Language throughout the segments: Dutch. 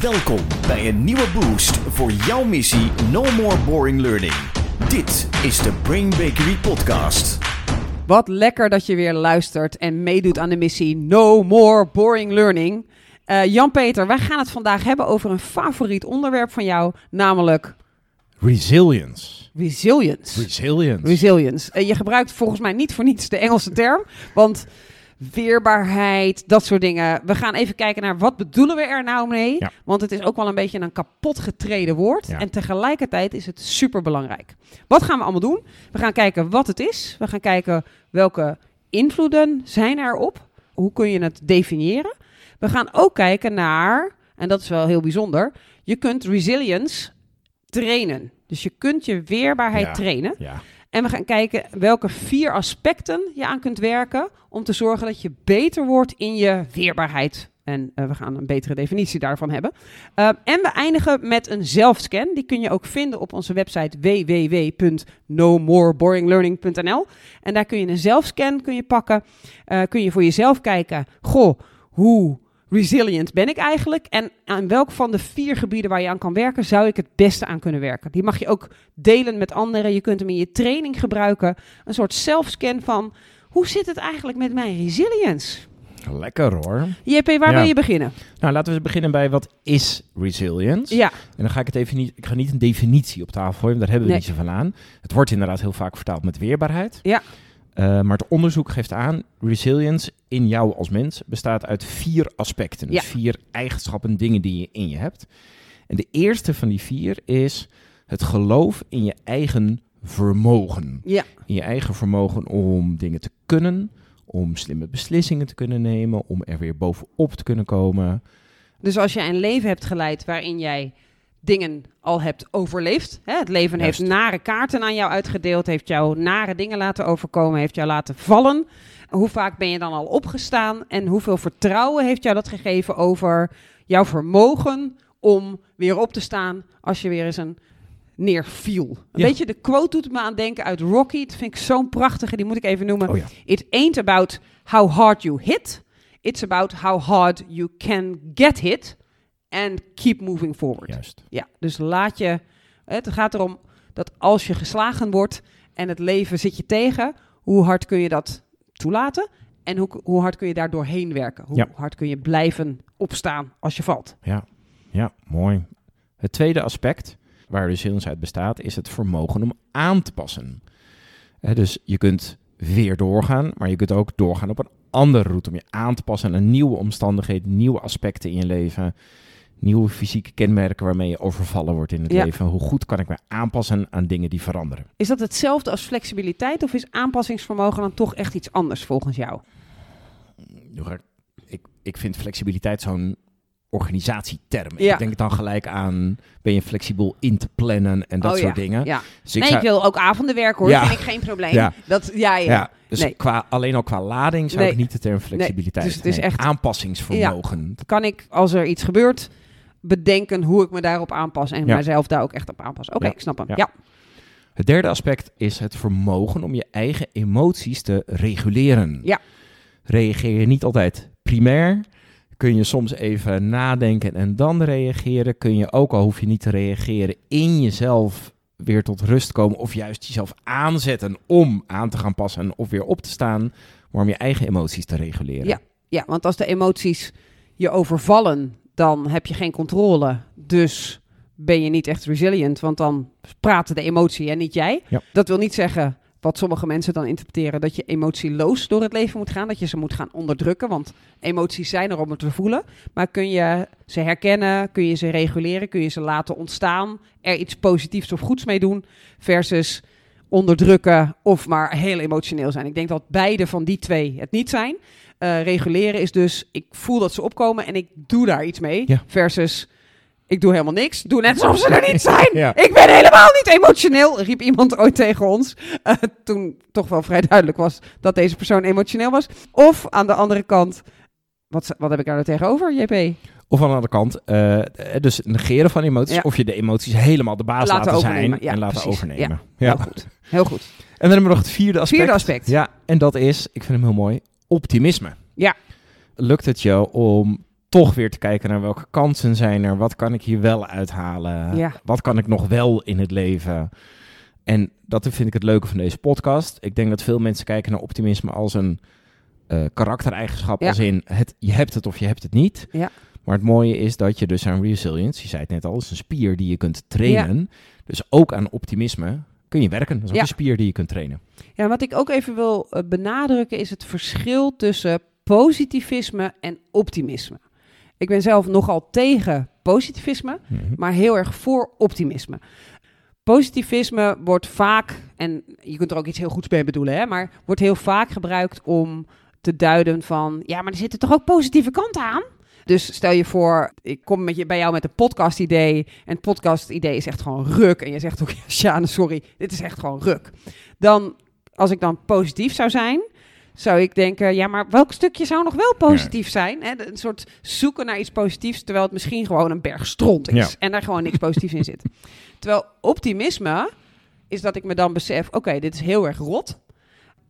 Welkom bij een nieuwe boost voor jouw missie No More Boring Learning. Dit is de Brain Bakery Podcast. Wat lekker dat je weer luistert en meedoet aan de missie No More Boring Learning. Uh, Jan-Peter, wij gaan het vandaag hebben over een favoriet onderwerp van jou, namelijk Resilience. resilience. Resilience. Resilience. Uh, je gebruikt volgens mij niet voor niets de Engelse term, want weerbaarheid, dat soort dingen. We gaan even kijken naar wat bedoelen we er nou mee, Ja. want het is ook wel een beetje een kapot getreden woord Ja. en tegelijkertijd is het super belangrijk. Wat gaan we allemaal doen? We gaan kijken wat het is. We gaan kijken welke invloeden zijn erop. Hoe kun je het definiëren? We gaan ook kijken naar, en dat is wel heel bijzonder, je kunt resilience trainen. Dus je kunt je weerbaarheid Ja. trainen. Ja. En we gaan kijken welke vier aspecten je aan kunt werken om te zorgen dat je beter wordt in je weerbaarheid. En eh, we gaan een betere definitie daarvan hebben. Uh, en we eindigen met een zelfscan. Die kun je ook vinden op onze website www.nomorebOringLearning.nl. En daar kun je een zelfscan kun je pakken. Uh, kun je voor jezelf kijken, goh, hoe resilient ben ik eigenlijk? En aan welk van de vier gebieden waar je aan kan werken, zou ik het beste aan kunnen werken? Die mag je ook delen met anderen. Je kunt hem in je training gebruiken. Een soort zelfscan van, hoe zit het eigenlijk met mijn resilience? Lekker hoor. JP, waar Ja. wil je beginnen? Nou, laten we beginnen bij wat is resilience? Ja, En dan ga ik het even niet, ik ga niet een definitie op tafel gooien, daar hebben we Nee. niet zoveel aan. Het wordt inderdaad heel vaak vertaald met weerbaarheid. Ja. Eh, maar het onderzoek geeft aan, resilience in jou als mens bestaat uit vier aspecten. Dus Ja. vier eigenschappen, dingen die je in je hebt. En de eerste van die vier is het geloof in je eigen vermogen. ja, in je eigen vermogen om dingen te kunnen, om slimme beslissingen te kunnen nemen, om er weer bovenop te kunnen komen. Dus als jij een leven hebt geleid waarin jij dingen al hebt overleefd. Hè, het leven Juist. heeft nare kaarten aan jou uitgedeeld, heeft jou nare dingen laten overkomen, heeft jou laten vallen. Hoe vaak ben je dan al opgestaan en hoeveel vertrouwen heeft jou dat gegeven over jouw vermogen om weer op te staan als je weer eens een neerviel? Een Ja. beetje de quote doet me aan denken uit Rocky. Dat vind ik zo'n prachtige, die moet ik even noemen. Oh ja. It ain't about how hard you hit. It's about how hard you can get hit and keep moving forward. Juist. Ja, dus laat je. Het gaat erom dat als je geslagen wordt en het leven zit je tegen, hoe hard kun je dat toelaten? En hoe, hoe hard kun je daar doorheen werken? Hoe Ja. hard kun je blijven opstaan als je valt? Ja. ja, mooi. Het tweede aspect waar resilience uit bestaat, is het vermogen om aan te passen. Hè, dus je kunt weer doorgaan, maar je kunt ook doorgaan op een andere route om je aan te passen aan nieuwe omstandigheden, nieuwe aspecten in je leven, nieuwe fysieke kenmerken waarmee je overvallen wordt in het Ja. leven. Hoe goed kan ik me aanpassen aan dingen die veranderen? Is dat hetzelfde als flexibiliteit of is aanpassingsvermogen dan toch echt iets anders volgens jou? Nu ga ik- Ik, vind flexibiliteit zo'n organisatieterm. Ja. Ik denk dan gelijk aan, ben je flexibel in te plannen en dat Oh, soort ja. dingen. Ja. Dus ik nee, zou- ik wil ook avonden werken hoor. Ja. Vind ik geen probleem. Ja. Dat, ja, ja. ja, dus Nee. qua, alleen al qua lading zou Nee. ik niet de term flexibiliteit dus het is nee, echt- aanpassingsvermogen. kan ik, als er iets gebeurt, bedenken hoe ik me daarop aanpas en Ja. mezelf daar ook echt op aanpas. Oké, ik snap hem. Ja. Ja. Het derde aspect is het vermogen om je eigen emoties te reguleren. Ja. Reageer je niet altijd primair, kun je soms even nadenken en dan reageren. Kun je ook al hoef je niet te reageren in jezelf weer tot rust komen of juist jezelf aanzetten om aan te gaan passen of weer op te staan, maar om je eigen emoties te reguleren. Ja. ja, want als de emoties je overvallen, dan heb je geen controle. Dus ben je niet echt resilient, want dan praten de emotie en niet jij. Ja. Dat wil niet zeggen, wat sommige mensen dan interpreteren, dat je emotieloos door het leven moet gaan. Dat je ze moet gaan onderdrukken, want emoties zijn er om het te voelen. Maar kun je ze herkennen, kun je ze reguleren, kun je ze laten ontstaan, er iets positiefs of goeds mee doen, versus onderdrukken of maar heel emotioneel zijn. Ik denk dat beide van die twee het niet zijn. Eh, reguleren is dus, ik voel dat ze opkomen en ik doe daar iets mee. Ja. Versus, ik doe helemaal niks. Doe net alsof ze er niet zijn. Ja. Ik ben helemaal niet emotioneel, riep iemand ooit tegen ons. Eh, toen toch wel vrij duidelijk was dat deze persoon emotioneel was. Of aan de andere kant, wat, wat heb ik daar nou tegenover, JP? Of aan de andere kant, eh, dus negeren van emoties, Ja. of je de emoties helemaal de baas Laten zijn Ja, en laten precies. overnemen. Heel goed. Heel goed. En dan hebben we nog het vierde aspect. Vierde aspect. Ja, en dat is, ik vind hem heel mooi, optimisme. Ja. Lukt het je om toch weer te kijken naar welke kansen zijn er. Wat kan ik hier wel uithalen? Ja. Wat kan ik nog wel in het leven? En dat vind ik het leuke van deze podcast. Ik denk dat veel mensen kijken naar optimisme als een eh, karaktereigenschap. Ja. Als in, het, je hebt het of je hebt het niet. Ja. Maar het mooie is dat je dus aan resilience, je zei het net al, is een spier die je kunt trainen. Dus ook aan optimisme kun je werken. Dat is ook Ja. een spier die je kunt trainen. Ja, wat ik ook even wil eh, benadrukken is het verschil tussen positivisme en optimisme. Ik ben zelf nogal tegen positivisme, Mhm. maar heel erg voor optimisme. Positivisme wordt vaak, en je kunt er ook iets heel goeds mee bedoelen, hè, maar wordt heel vaak gebruikt om te duiden van, ja, maar er zitten toch ook positieve kanten aan? Dus stel je voor, ik kom met je, bij jou met een podcast-idee. En het podcast-idee is echt gewoon ruk. En je zegt ook, ja, Sjane, sorry, dit is echt gewoon ruk. Dan, als ik dan positief zou zijn, zou ik denken, ja, maar welk stukje zou nog wel positief zijn? Hè? Een soort zoeken naar iets positiefs, terwijl het misschien gewoon een berg stront is. Ja. En daar gewoon niks positiefs in zit. Terwijl optimisme is dat ik me dan besef, oké, dit is heel erg rot.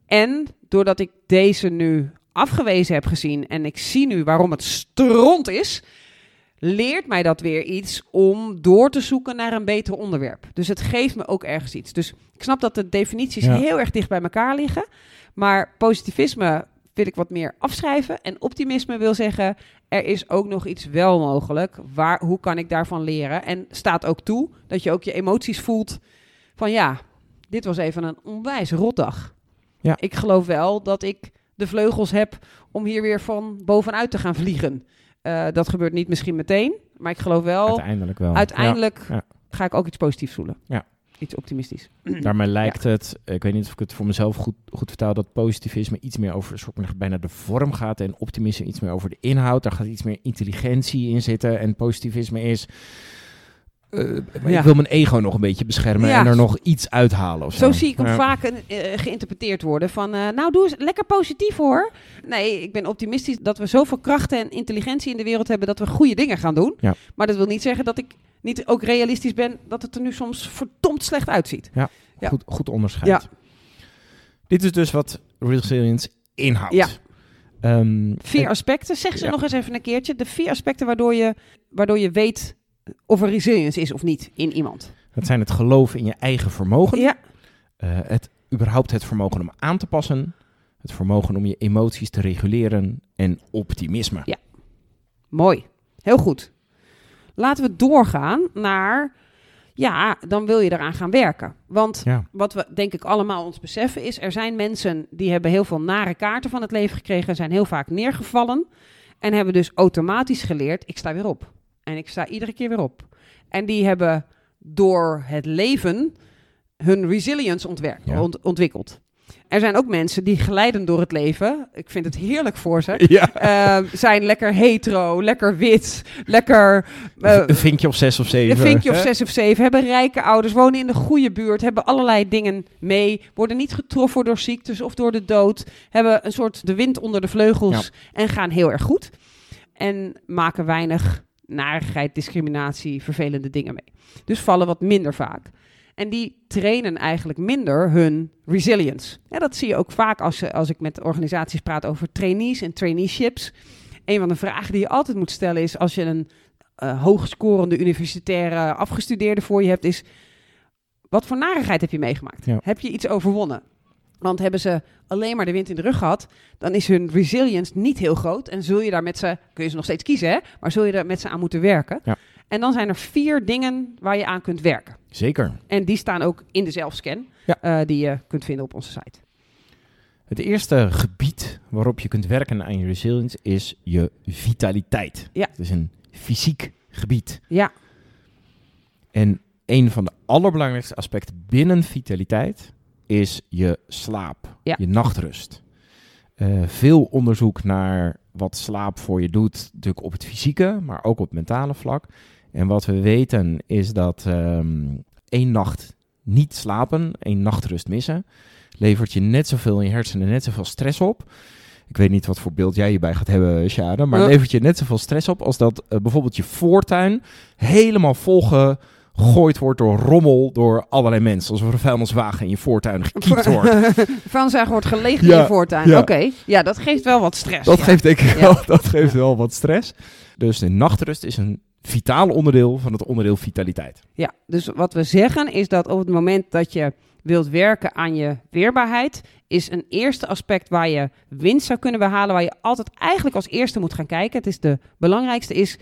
En doordat ik deze nu afgewezen heb gezien en ik zie nu waarom het stront is, leert mij dat weer iets om door te zoeken naar een beter onderwerp. Dus het geeft me ook ergens iets. Dus ik snap dat de definities Ja. heel erg dicht bij elkaar liggen, maar positivisme wil ik wat meer afschrijven en optimisme wil zeggen er is ook nog iets wel mogelijk. Waar, hoe kan ik daarvan leren? En staat ook toe dat je ook je emoties voelt van ja, dit was even een onwijs rotdag. Ja. Ik geloof wel dat ik de vleugels heb om hier weer van bovenuit te gaan vliegen. Eh, dat gebeurt niet misschien meteen, maar ik geloof wel, Uiteindelijk wel. uiteindelijk Ja. ga ik ook iets positiefs voelen. Ja. Iets optimistisch. Daarmee lijkt het, ik weet niet of ik het voor mezelf goed, goed vertaal, dat positivisme iets meer over een soort van bijna de vorm gaat en optimisme iets meer over de inhoud. Daar gaat iets meer intelligentie in zitten en positivisme is, eh, Ja. ik wil mijn ego nog een beetje beschermen Ja. en er nog iets uithalen of zo. Zo zie ik Ja. vaak eh, geïnterpreteerd worden van, eh, nou doe eens lekker positief hoor. Nee, ik ben optimistisch dat we zoveel krachten en intelligentie in de wereld hebben dat we goede dingen gaan doen. Ja. Maar dat wil niet zeggen dat ik niet ook realistisch ben dat het er nu soms verdomd slecht uitziet. Ja. Goed, goed onderscheid. Ja. Dit is dus wat resilience inhoudt. Ja. Ehm, Vier en- aspecten, zeg ze Ja. nog eens even een keertje. De vier aspecten waardoor je, waardoor je weet of er resilience is of niet in iemand. dat zijn het geloof in je eigen vermogen. Ja, Eh, het überhaupt het vermogen om aan te passen. Het vermogen om je emoties te reguleren. En optimisme. Ja. mooi. Heel goed. Laten we doorgaan naar, ja, dan wil je eraan gaan werken. Want Ja. wat we denk ik allemaal ons beseffen is, er zijn mensen die hebben heel veel nare kaarten van het leven gekregen, zijn heel vaak neergevallen en hebben dus automatisch geleerd, ik sta weer op. En ik sta iedere keer weer op. En die hebben door het leven hun resilience ontwerp, Ja. ont- ontwikkeld. Er zijn ook mensen die glijden door het leven. Ik vind het heerlijk voor ze. Ja. Eh, zijn lekker hetero, lekker wit, lekker eh, een vinkje of zes of zeven. een vinkje of hè? zes of zeven, hebben rijke ouders, wonen in de goede buurt, hebben allerlei dingen mee, worden niet getroffen door ziektes of door de dood, hebben een soort de wind onder de vleugels en gaan heel erg goed. En maken weinig narigheid, discriminatie, vervelende dingen mee. Dus vallen wat minder vaak. En die trainen eigenlijk minder hun resilience. Ja, dat zie je ook vaak als, als ik met organisaties praat over trainees en traineeships. Een van de vragen die je altijd moet stellen is als je een eh hoogscorende universitaire afgestudeerde voor je hebt, is wat voor narigheid heb je meegemaakt? Ja. Heb je iets overwonnen? Want hebben ze alleen maar de wind in de rug gehad, dan is hun resilience niet heel groot. En zul je daar met ze, kun je ze nog steeds kiezen, hè? maar zul je daar met ze aan moeten werken. Ja. En dan zijn er vier dingen waar je aan kunt werken. Zeker. En die staan ook in de zelfscan, Ja. eh, die je kunt vinden op onze site. Het eerste gebied waarop je kunt werken aan je resilience is je vitaliteit. Ja. Het is een fysiek gebied. Ja, En een van de allerbelangrijkste aspecten binnen vitaliteit is je slaap, Ja. je nachtrust. Eh, veel onderzoek naar wat slaap voor je doet, natuurlijk op het fysieke, maar ook op het mentale vlak. En wat we weten is dat ehm één nacht niet slapen, één nachtrust missen, levert je net zoveel in je hersenen, net zoveel stress op. Ik weet niet wat voor beeld jij hierbij gaat hebben, Sjade, maar Ja. levert je net zoveel stress op als dat eh, bijvoorbeeld je voortuin helemaal volgegooid wordt door rommel door allerlei mensen. Alsof een vuilniswagen in je voortuin gekiept wordt. vuilniszager wordt gelegen Ja, in je voortuin. ja. Oké, ja, dat geeft wel wat stress. Dat ja. geeft denk ik wel, dat geeft wel wat stress. Dus de nachtrust is een vitaal onderdeel van het onderdeel vitaliteit. Ja, dus wat we zeggen is dat op het moment dat je wilt werken aan je weerbaarheid, is een eerste aspect waar je winst zou kunnen behalen, waar je altijd eigenlijk als eerste moet gaan kijken. Het is de belangrijkste is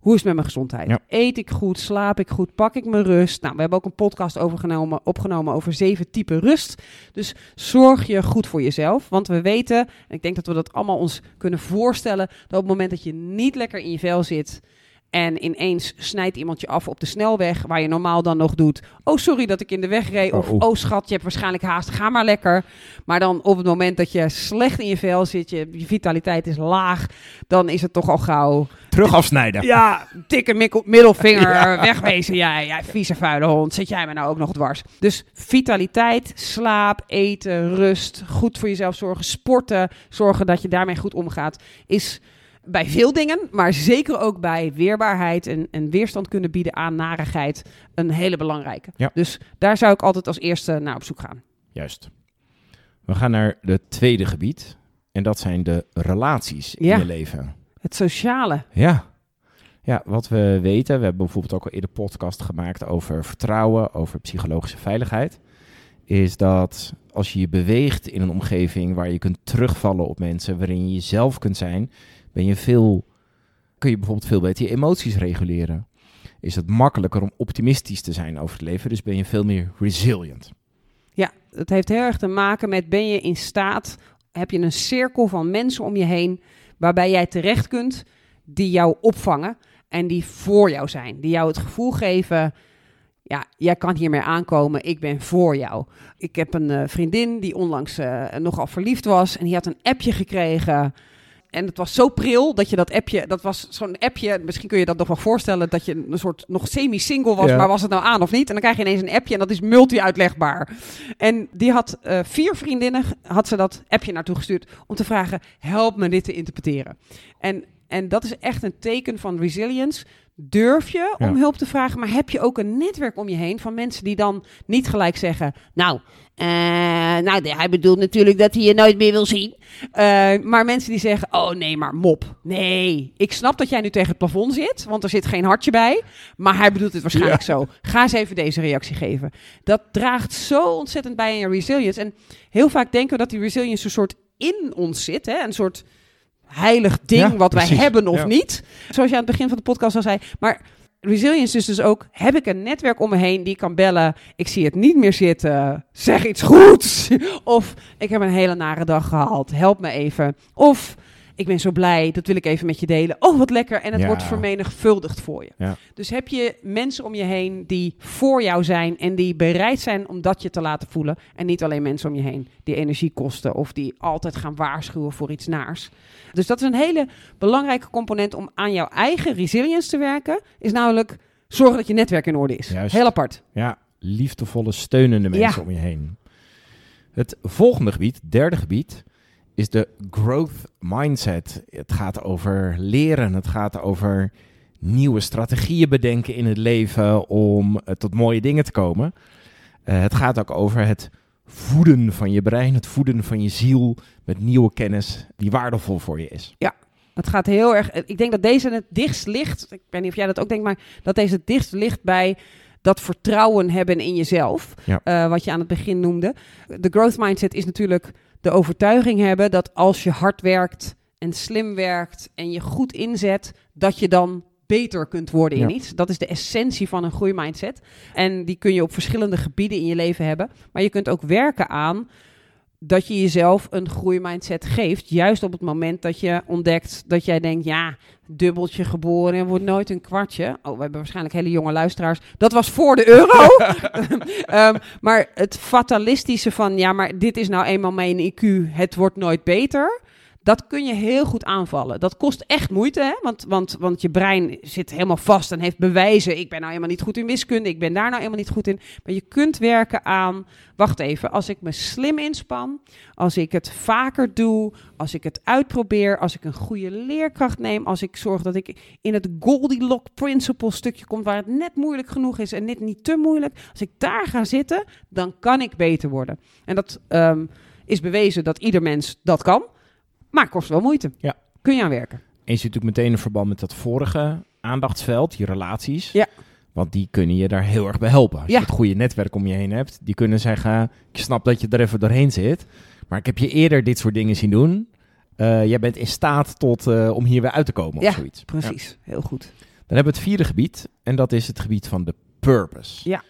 hoe is het met mijn gezondheid? Ja. Eet ik goed? Slaap ik goed? Pak ik mijn rust? Nou, we hebben ook een podcast overgenomen, opgenomen over zeven typen rust. Dus zorg je goed voor jezelf. Want we weten, en ik denk dat we dat allemaal ons kunnen voorstellen, dat op het moment dat je niet lekker in je vel zit, en ineens snijdt iemand je af op de snelweg, waar je normaal dan nog doet. Oh, sorry dat ik in de weg reed. Of, Oh, oh. oh schat, je hebt waarschijnlijk haast, ga maar lekker. Maar dan op het moment dat je slecht in je vel zit, je, je vitaliteit is laag, dan is het toch al gauw. Terug afsnijden. Ja, dikke middelvinger, Ja. wegwezen jij, jij vieze vuile hond. Zit jij me nou ook nog dwars? Dus vitaliteit, slaap, eten, rust, goed voor jezelf zorgen, sporten, zorgen dat je daarmee goed omgaat, is bij veel dingen, maar zeker ook bij weerbaarheid en, en weerstand kunnen bieden aan narigheid, een hele belangrijke. Ja. Dus daar zou ik altijd als eerste naar op zoek gaan. Juist. We gaan naar het tweede gebied. En dat zijn de relaties Ja. in je leven. Het sociale. Ja. Ja, wat we weten, we hebben bijvoorbeeld ook al eerder podcast gemaakt over vertrouwen, over psychologische veiligheid, is dat als je je beweegt in een omgeving waar je kunt terugvallen op mensen, waarin je jezelf kunt zijn, ben je veel, kun je bijvoorbeeld veel beter je emoties reguleren. Is het makkelijker om optimistisch te zijn over het leven, dus ben je veel meer resilient. Ja, het heeft heel erg te maken met ben je in staat, heb je een cirkel van mensen om je heen waarbij jij terecht kunt die jou opvangen en die voor jou zijn, die jou het gevoel geven, ja, jij kan hiermee aankomen, ik ben voor jou. Ik heb een eh, vriendin die onlangs eh, nogal verliefd was en die had een appje gekregen. En het was zo pril dat je dat appje, dat was zo'n appje, misschien kun je dat nog wel voorstellen, dat je een soort nog semi-single was, Ja. maar was het nou aan of niet? En dan krijg je ineens een appje en dat is multi-uitlegbaar. En die had eh, vier vriendinnen, had ze dat appje naartoe gestuurd om te vragen, help me dit te interpreteren. En, en dat is echt een teken van resilience. Durf je om Ja. hulp te vragen, maar heb je ook een netwerk om je heen van mensen die dan niet gelijk zeggen, nou, eh, nou hij bedoelt natuurlijk dat hij je nooit meer wil zien. Eh, maar mensen die zeggen, oh nee, maar mop. Nee, ik snap dat jij nu tegen het plafond zit, want er zit geen hartje bij. Maar hij bedoelt het waarschijnlijk zo. Ga eens even deze reactie geven. Dat draagt zo ontzettend bij aan je resilience. En heel vaak denken we dat die resilience een soort in ons zit. Hè? Een soort heilig ding Ja, wat wij hebben of Ja. niet. Zoals je aan het begin van de podcast al zei. Maar resilience is dus ook, heb ik een netwerk om me heen die kan bellen. Ik zie het niet meer zitten. Zeg iets goeds. Of ik heb een hele nare dag gehad. Help me even. Of ik ben zo blij, dat wil ik even met je delen. Oh, wat lekker. En het Ja. wordt vermenigvuldigd voor je. Ja. Dus heb je mensen om je heen die voor jou zijn en die bereid zijn om dat je te laten voelen. En niet alleen mensen om je heen die energie kosten of die altijd gaan waarschuwen voor iets naars. Dus dat is een hele belangrijke component om aan jouw eigen resilience te werken. Is namelijk zorgen dat je netwerk in orde is. Juist. Heel apart. Ja, liefdevolle, steunende mensen Ja. om je heen. Het volgende gebied, derde gebied, is de growth mindset. Het gaat over leren, het gaat over nieuwe strategieën bedenken in het leven om eh, tot mooie dingen te komen. Eh, het gaat ook over het voeden van je brein, het voeden van je ziel met nieuwe kennis die waardevol voor je is. Het gaat heel erg. Ik denk dat deze het dichtst ligt. Ik weet niet of jij dat ook denkt, maar dat deze het dichtst ligt bij dat vertrouwen hebben in jezelf. Ja. eh, wat je aan het begin noemde. De growth mindset is natuurlijk de overtuiging hebben dat als je hard werkt en slim werkt en je goed inzet, dat je dan beter kunt worden in Ja. iets. Dat is de essentie van een groeimindset. En die kun je op verschillende gebieden in je leven hebben. Maar je kunt ook werken aan dat je jezelf een groeimindset geeft. Juist op het moment dat je ontdekt dat jij denkt, ja, dubbeltje geboren en wordt nooit een kwartje. Oh, we hebben waarschijnlijk hele jonge luisteraars. Dat was voor de euro. Ehm, maar het fatalistische van, ja, maar dit is nou eenmaal mijn IQ, het wordt nooit beter. Dat kun je heel goed aanvallen. Dat kost echt moeite, hè? Want, want, want je brein zit helemaal vast en heeft bewijzen. Ik ben nou helemaal niet goed in wiskunde, ik ben daar nou helemaal niet goed in. Maar je kunt werken aan, wacht even, als ik me slim inspan, als ik het vaker doe, als ik het uitprobeer, als ik een goede leerkracht neem, als ik zorg dat ik in het Goldilocks principle stukje kom waar het net moeilijk genoeg is en net niet te moeilijk. Als ik daar ga zitten, dan kan ik beter worden. En dat ehm, is bewezen dat ieder mens dat kan, maar kost wel moeite. Ja. Kun je aan werken. je ziet natuurlijk meteen een verband met dat vorige aandachtsveld, je relaties. Ja. Want die kunnen je daar heel erg bij helpen. Als Ja. je het goede netwerk om je heen hebt, die kunnen zeggen: Ik snap dat je er even doorheen zit, maar ik heb je eerder dit soort dingen zien doen. Eh, jij bent in staat tot, eh, om hier weer uit te komen Ja, of zoiets. Ja. Precies, heel goed. Dan hebben we het vierde gebied en dat is het gebied van de purpose. Ja.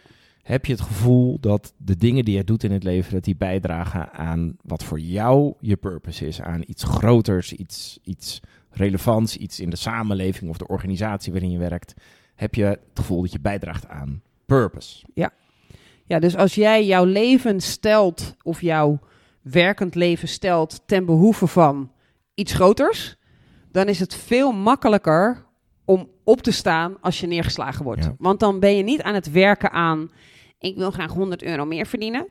Heb je het gevoel dat de dingen die je doet in het leven, dat die bijdragen aan wat voor jou je purpose is, aan iets groters, iets, iets relevants, iets in de samenleving of de organisatie waarin je werkt? Heb je het gevoel dat je bijdraagt aan purpose? Ja, dus als jij jouw leven stelt of jouw werkend leven stelt ten behoeve van iets groters, dan is het veel makkelijker om op te staan als je neergeslagen wordt. Ja. Want dan ben je niet aan het werken aan, ik wil graag 100 euro meer verdienen.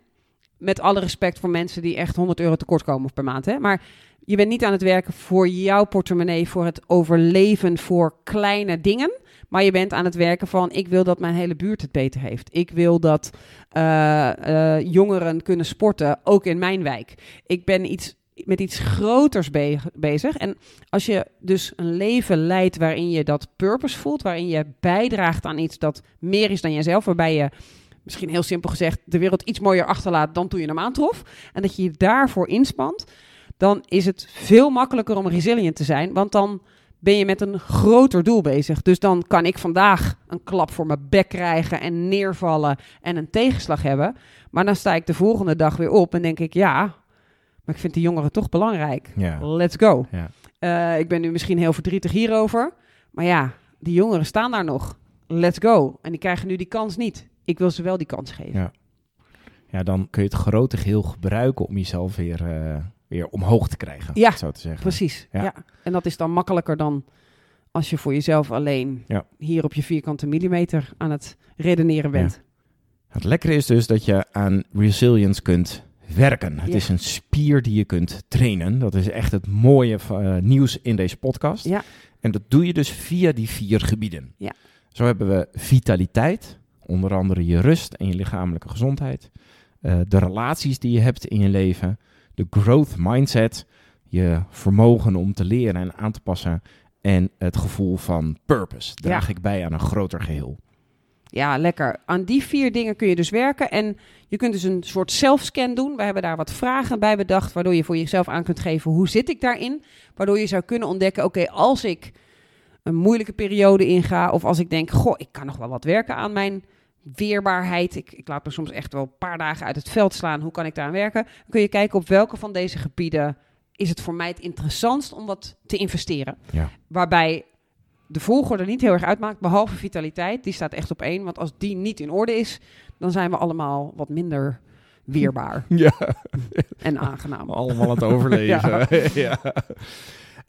Met alle respect voor mensen die echt 100 euro tekort komen per maand. Hè? Maar je bent niet aan het werken voor jouw portemonnee, voor het overleven voor kleine dingen. Maar je bent aan het werken van, ik wil dat mijn hele buurt het beter heeft. Ik wil dat eh, eh, jongeren kunnen sporten, ook in mijn wijk. Ik ben iets, met iets groters be- bezig. En als je dus een leven leidt waarin je dat purpose voelt, waarin je bijdraagt aan iets dat meer is dan jezelf, waarbij je misschien heel simpel gezegd de wereld iets mooier achterlaat dan toen je hem aantrof, en dat je je daarvoor inspant, dan is het veel makkelijker om resilient te zijn, want dan ben je met een groter doel bezig. Dus dan kan ik vandaag een klap voor mijn bek krijgen en neervallen en een tegenslag hebben. Maar dan sta ik de volgende dag weer op en denk ik, ja, maar ik vind de jongeren toch belangrijk. Ja. Let's go. Ja. Eh, ik ben nu misschien heel verdrietig hierover. Maar ja, die jongeren staan daar nog. Let's go. En die krijgen nu die kans niet. Ik wil ze wel die kans geven. Ja. ja, dan kun je het grote geheel gebruiken om jezelf weer, eh, weer omhoog te krijgen. Ja, zo te zeggen. Precies. Ja. Ja. En dat is dan makkelijker dan als je voor jezelf alleen Ja. hier op je vierkante millimeter aan het redeneren bent. Het lekkere is dus dat je aan resilience kunt werken. Het Ja. is een spier die je kunt trainen. Dat is echt het mooie eh, nieuws in deze podcast. Ja. En dat doe je dus via die vier gebieden. Ja. Zo hebben we vitaliteit, onder andere je rust en je lichamelijke gezondheid. Eh, de relaties die je hebt in je leven. De growth mindset, je vermogen om te leren en aan te passen. En het gevoel van purpose. Draag ik bij aan een groter geheel. Ja, lekker. Aan die vier dingen kun je dus werken. En je kunt dus een soort zelfscan doen. We hebben daar wat vragen bij bedacht, waardoor je voor jezelf aan kunt geven hoe zit ik daarin. Waardoor je zou kunnen ontdekken, oké, als ik een moeilijke periode inga, of als ik denk, goh, ik kan nog wel wat werken aan mijn weerbaarheid. Ik, ik laat me soms echt wel een paar dagen uit het veld slaan. Hoe kan ik daar aan werken? Dan kun je kijken op welke van deze gebieden is het voor mij het interessantst om wat te investeren. Ja. Waarbij de volgorde niet heel erg uitmaakt, behalve vitaliteit. Die staat echt op één. Want als die niet in orde is, dan zijn we allemaal wat minder weerbaar Ja. en aangenaam. Allemaal aan het overleven. ja.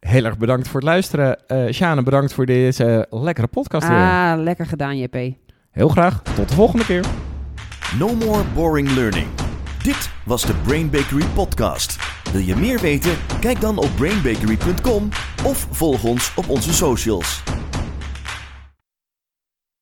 Heel erg bedankt voor het luisteren. Eh Sjane, bedankt voor deze lekkere podcast weer. Ah, lekker gedaan, JP. Heel graag. Tot de volgende keer. No more boring learning. Dit was de Brain Bakery podcast. Wil je meer weten? Kijk dan op brainbakery.com of volg ons op onze socials.